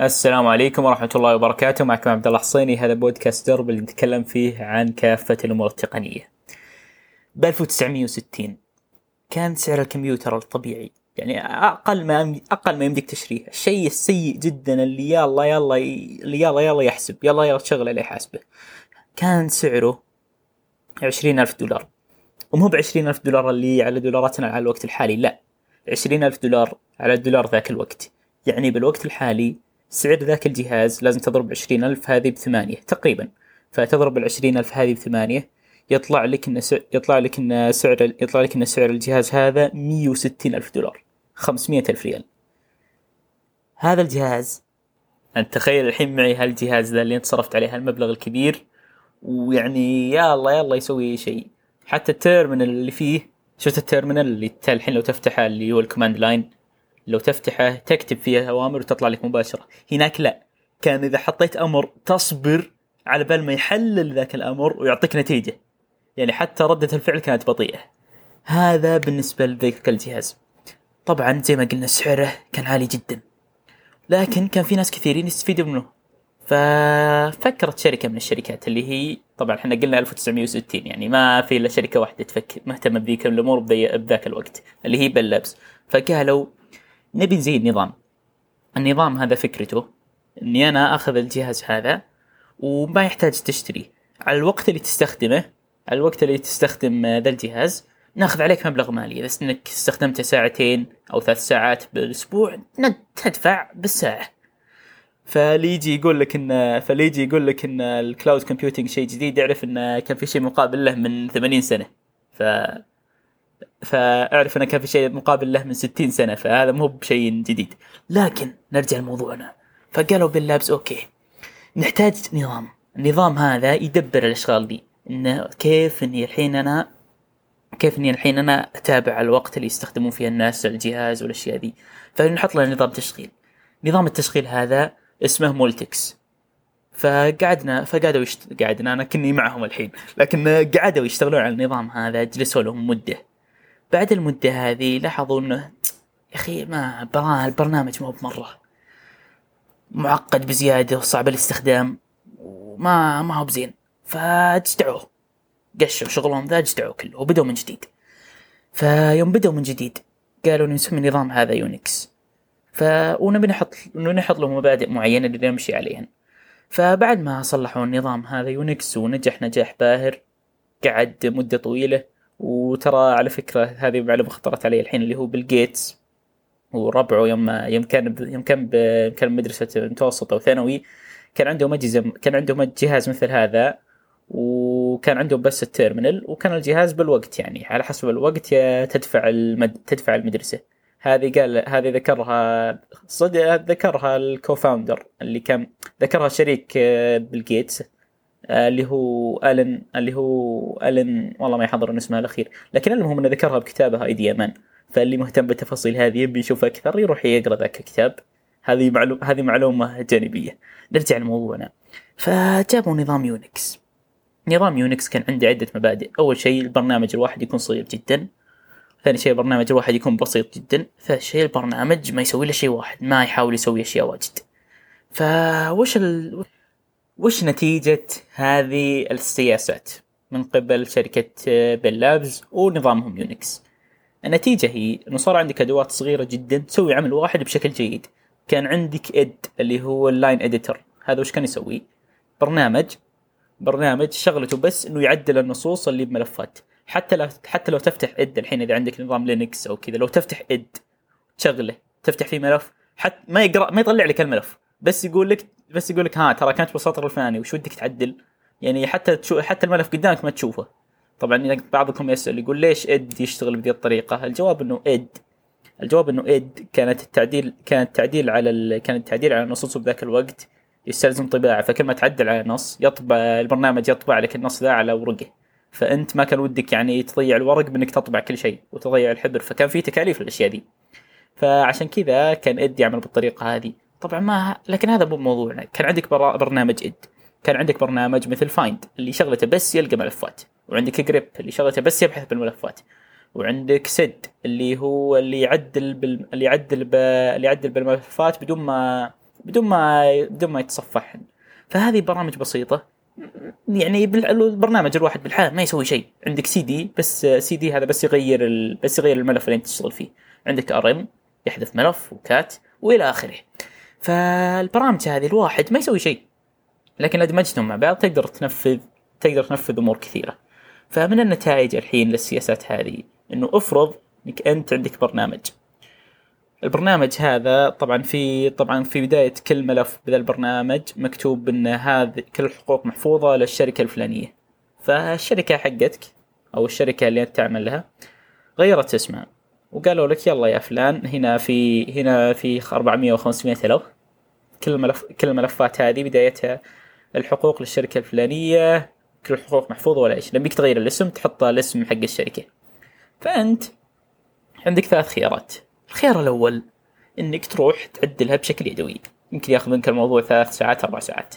السلام عليكم ورحمة الله وبركاته. معكم عبد الله حصيني. هذا بودكاست درب اللي نتكلم فيه عن كافة الأمور التقنية. ب 1960 كان سعر الكمبيوتر الطبيعي. يعني أقل ما أقل ما يمديك تشتريه، الشيء السيء جدا اللي يلا يلا اللي يلا يلا يحسب. يلا يلا تشغل عليه حاسبه. كان سعره عشرين ألف دولار. ومو بعشرين ألف دولار اللي على دولاراتنا على الوقت الحالي لا. عشرين ألف دولار على الدولار ذاك الوقت. يعني بالوقت الحالي سعر ذاك الجهاز لازم تضرب عشرين ألف هذه بثمانية تقريبا. فتضرب العشرين ألف هذه بثمانية يطلع لك إن يطلع لك إن سعر يطلع لك إن سعر الجهاز هذا 160 ألف دولار 500 ألف ريال. هذا الجهاز. أنت تخيل الحين معي هالجهاز ذا اللي انت صرفت عليه هالمبلغ الكبير ويعني يا الله يلا يسوي شيء. حتى ال terminal اللي فيه شفت ال terminal اللي الحين لو تفتحه اللي هو ال command line؟ لو تفتحه تكتب فيه أوامر وتطلع لك مباشرة. هناك لا. كان إذا حطيت أمر تصبر على بال ما يحلل ذاك الأمر ويعطيك نتيجة. يعني حتى ردة الفعل كانت بطيئة. هذا بالنسبة لذاك الجهاز. طبعا زي ما قلنا سعره كان عالي جدا. لكن كان في ناس كثيرين يستفيدوا منه. ففكرت شركة من الشركات اللي هي طبعا إحنا قلنا 1960 يعني ما في إلا شركة واحدة تفكر مهتمة بذيك الأمور بذاك الوقت. اللي هي Bell Labs فقالوا نبي نزيد نظام. النظام هذا فكرته إني أنا أخذ الجهاز هذا وما يحتاج تشتري. على الوقت اللي تستخدمه على الوقت اللي تستخدم ذا الجهاز ناخذ عليك مبلغ مالي. إذا إنك استخدمته ساعتين أو ثلاث ساعات بالأسبوع تدفع بالساعة. فاللي يجي يقول لك ان فاللي يجي يقول لك إن ال cloud computing شيء جديد يعرف انه كان في شيء مقابل له من 80 سنة. ف فاعرف إنه كان في شيء مقابل له من 60 سنة فهذا مو بشيء جديد. لكن نرجع لموضوعنا. فقالوا Bell Labs أوكي. نحتاج نظام. النظام هذا يدبر الأشغال دي. إنه كيف إني الحين أنا كيف إني الحين أنا أتابع الوقت اللي يستخدمون فيه الناس الجهاز والأشياء ذي فنحط له نظام تشغيل. نظام التشغيل هذا اسمه Multics. فقعدنا فقعدوا يشت... قعدنا أنا كني معهم الحين. لكن قعدوا يشتغلون على النظام هذا جلسوا لهم مدة. بعد المدة هذه لاحظوا إنه يا أخي ما البرنامج مو بمرة. معقد بزيادة وصعب الاستخدام وما ما هو بزين. فاجدعوه قشوا شغلهم ذا اجدعوه كله وبدوا من جديد. فيوم بدوا من جديد قالوا نسمي النظام هذا Unix ف ونبي نحط نحط له مبادئ معينة اللي نمشي عليهن. فبعد ما صلحوا النظام هذا Unix ونجح نجاح باهر قعد مدة طويلة. وترى على فكرة هذه معلومة خطرت علي الحين اللي هو بيل جيتس وربعه يوم يوم كان يوم كان كان مدرسة متوسط أو ثانوي كان عندهم أجهزة كان عندهم جهاز مثل هذا وكان عندهم بس ال terminal وكان الجهاز بالوقت يعني على حسب الوقت تدفع المد... تدفع المدرسة. هذه قال هذه ذكرها صدق ذكرها ال co-founder اللي كان ذكرها شريك بيل جيتس آه، اللي هو آلن اللي هو آلن والله ما يحضر اسمه الأخير. لكن المهم أنه ذكرها بكتابها Idea Man فاللي مهتم بالتفاصيل هذه يبي يشوف أكثر يروح يقرأ ذاك الكتاب. هذه معلومه هذه معلومة جانبية. نرجع لموضوعنا. فجابوا نظام Unix. نظام Unix كان عنده عدة مبادئ. أول شيء البرنامج الواحد يكون صغير جدا. ثاني شيء البرنامج الواحد يكون بسيط جدا. ثالث شيء البرنامج ما يسوي له شيء واحد ما يحاول يسوي أشياء واجد. فوش ال... وش نتيجة هذه السياسات من قبل شركة Bell Labs ونظامهم Unix النتيجة هي إنه صار عندك أدوات صغيرة جدا تسوي عمل واحد بشكل جيد. كان عندك ed اللي هو ال line editor هذا وش كان يسوي؟ برنامج برنامج شغلته بس إنه يعدل النصوص اللي بملفات. حتى لو حتى لو تفتح ed الحين إذا عندك نظام Linux أو كذا لو تفتح ed تشغله تفتح فيه ملف حتى ما يقرا ما يطلع لك الملف. بس يقول لك بس يقول لك ها ترى كانت بالسطر الفلاني وش ودك تعدل؟ يعني حتى تشوف حتى الملف قدامك ما تشوفه. طبعا بعضكم يسأل يقول ليش ed يشتغل بهذه الطريقة؟ الجواب إنه ed. الجواب إنه ed. كانت التعديل كانت تعديل على ال... كانت تعديل على النصوص بذاك الوقت يستلزم طباعة فكل ما تعدل على نص يطبع البرنامج يطبع لك النص ذا على ورقه. فأنت ما كان ودك يعني تضيع الورق بإنك تطبع كل شيء وتضيع الحبر فكان في تكاليف للأشياء دي. فعشان كذا كان ed يعمل بالطريقة هذه. طبعا ما لكن هذا مو موضوعنا. كان عندك برنامج ed. كان عندك برنامج مثل find اللي شغلته بس يلقى ملفات. وعندك grep اللي شغلته بس يبحث بالملفات. وعندك sed اللي هو اللي يعدل بال... اللي يعدل ب... اللي يعدل بالملفات بدون ما بدون ما بدون ما يتصفحن فهذه برامج بسيطة. يعني البرنامج الواحد لحاله ما يسوي شيء. عندك سي دي بس سي دي هذا بس يغير ال... بس يغير الملف اللي أنت تشتغل فيه. عندك rm يحذف ملف و cat وإلى آخره. فالبرامج هذه الواحد ما يسوي شيء. لكن اذا دمجتهم مع بعض تقدر تنفذ تقدر تنفذ أمور كثيرة. فمن النتائج الحين للسياسات هذه؟ إنه افرض إنك أنت عندك برنامج. البرنامج هذا طبعا في طبعا في بداية كل ملف بذا البرنامج مكتوب إن هذه كل الحقوق محفوظة للشركة الفلانية. فالشركة حقتك أو الشركة اللي أنت تعمل لها غيرت اسمها. وقالوا لك يلا يا فلان هنا في هنا في 400 و 500 ألف. كل الملف كل الملفات هذه بدايتها الحقوق للشركة الفلانية كل الحقوق محفوظة ولا إيش. لما تغير الاسم تحط الاسم حق الشركة. فأنت عندك ثلاث خيارات. الخيار الأول إنك تروح تعدلها بشكل يدوي. يمكن ياخذ منك الموضوع ثلاث ساعات أربع ساعات.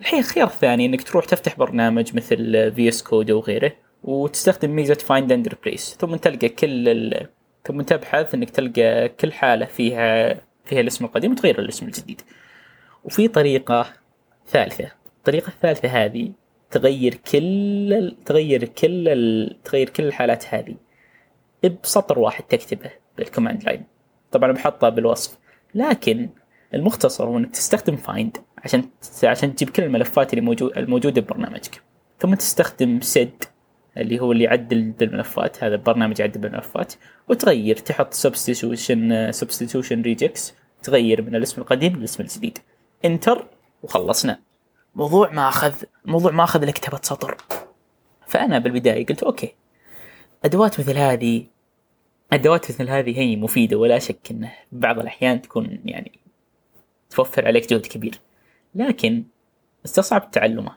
الحين الخيار الثاني إنك تروح تفتح برنامج مثل VS Code أو غيره وتستخدم ميزة find and replace ثم تلقى كل ال... ثم تبحث إنك تلقى كل حالة فيها فيها الاسم القديم وتغير الاسم الجديد. وفي طريقة ثالثة. الطريقة الثالثة هذه تغير كل تغير كل تغير كل الحالات هذه بسطر واحد تكتبه بال command line طبعا بحطها بالوصف. لكن المختصر هو إنك تستخدم find عشان عشان تجيب كل الملفات اللي موجود الموجودة ببرنامجك. ثم تستخدم sed اللي هو اللي يعدل بالملفات هذا البرنامج يعدل بالملفات وتغير تحط substitution substitution regex تغير من الاسم القديم للاسم الجديد. enter وخلصنا. موضوع ما اخذ موضوع ما أخذ لك كتابه سطر فأنا بالبداية قلت okay أدوات مثل هذه أدوات مثل هذه هي مفيدة ولا شك انه بعض الأحيان تكون يعني توفر عليك جهد كبير. لكن استصعب تعلمه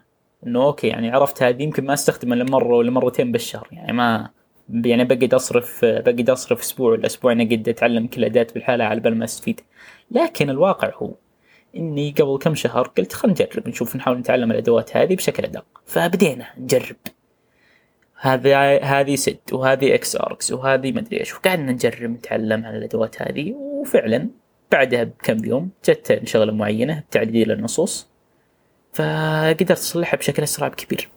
إنه أوكي يعني عرفت هذه يمكن ما استخدمه الا مره ولا مرتين بالشهر يعني ما يعني بقعد أصرف بقعد أصرف أسبوع ولا أسبوعين أقعد أتعلم كل أداة بالحالة على بال ما أستفيد. لكن الواقع هو إني قبل كم شهر قلت خلينا نجرب نشوف نحاول نتعلم الأدوات هذه بشكل أدق. فبدينا نجرب. هذا هذه sed وهذه xargs وهذه مدري إيش وقعدنا نجرب نتعلم على الأدوات هذه. وفعلا بعدها بكم يوم جت شغلة معينة بتعديل النصوص. فقدرت أصلحها بشكل أسرع بكبير.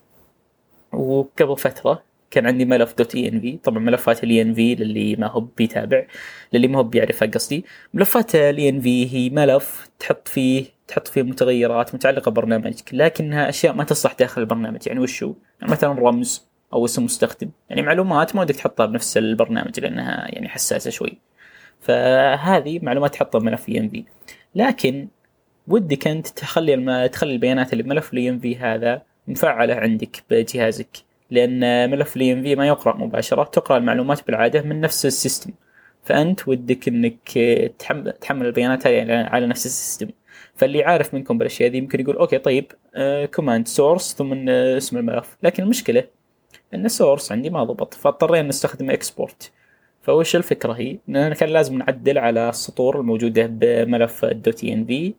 وقبل فترة كان عندي ملف dot env. طبعا ملفات ال env للي ما هو بيتابع للي ما هو بيعرفها قصدي. ملفات ال env هي ملف تحط فيه تحط فيه متغيرات متعلقة ببرنامجك لكنها أشياء ما تصلح داخل البرنامج. يعني وشو؟ يعني مثلا رمز أو اسم مستخدم. يعني معلومات ما ودك تحطها بنفس البرنامج لأنها يعني حساسة شوي. فهذه معلومات تحطها بملف env. لكن ودك انت تخلي الم... تخلي البيانات اللي بملف ال env هذا مفعلة عندك بجهازك. لأن ملف ال env ما يقرأ مباشرة تقرأ المعلومات بالعادة من نفس ال system. فأنت ودك إنك تحمل, تحمل البيانات هذه على نفس ال system. فاللي عارف منكم بالأشياء دي يمكن يقول okay طيب command source ثم اسم الملف. لكن المشكلة إن ال source عندي ما ضبط فاضطرينا نستخدم export فوش الفكرة هي؟ اننا كان لازم نعدل على السطور الموجودة بملف dot env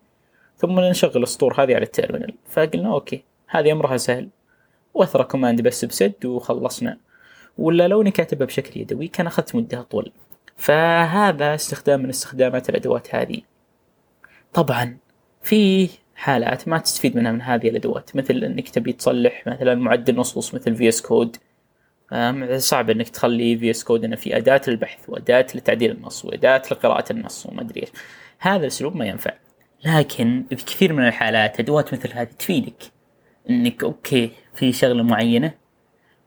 ثم نشغل السطور هذه على ال terminal. فقلنا okay هذه أمرها سهل. واثرى command بس ب sed وخلصنا. ولا لو اني كاتبها بشكل يدوي كان أخذت مدة أطول. فهذا استخدام من استخدامات الأدوات هذه. طبعا في حالات ما تستفيد منها من هذه الأدوات. مثل إنك تبي تصلح مثلا معدل نصوص مثل VS Code صعب إنك تخلي VS Code إنه في أداة للبحث وأداة لتعديل النص وأداة لقراءة النص وما أدري هذا الأسلوب ما ينفع. لكن في كثير من الحالات أدوات مثل هذه تفيدك. إنك okay في شغلة معينة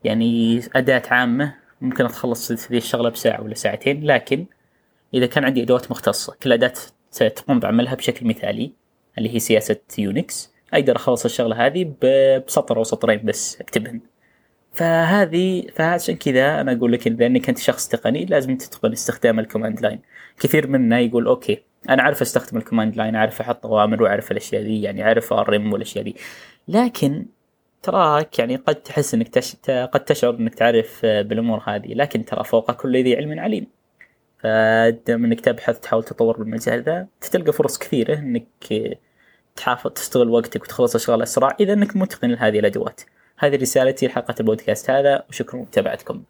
يعني أداة عامة ممكن اتخلص ذي الشغلة بساعة ولا ساعتين لكن إذا كان عندي أدوات مختصة كل أداة تقوم بعملها بشكل مثالي اللي هي سياسة Unix أقدر أخلص الشغلة هذه بسطر أو سطرين بس أكتبهن. فهذه فعشان كذا أنا أقول لك إذا إنك أنت شخص تقني لازم تتقن استخدام ال command line كثير منا يقول okay أنا أعرف أستخدم ال command line أعرف أحط أوامر وأعرف الأشياء دي يعني أعرف rm والأشياء دي لكن تراك يعني قد تحس إنك تش... قد تشعر إنك تعرف بالأمور هذه. لكن ترى فوق كل ذي علم عليم. فدام إنك تبحث تحاول تطور بالمجال ذا تلقى فرص كثيرة إنك تحافظ تشتغل وقتك وتخلص الشغل أسرع إذا إنك متقن لهذه الأدوات. هذه رسالتي لحلقة البودكاست هذا وشكرا لمتابعتكم.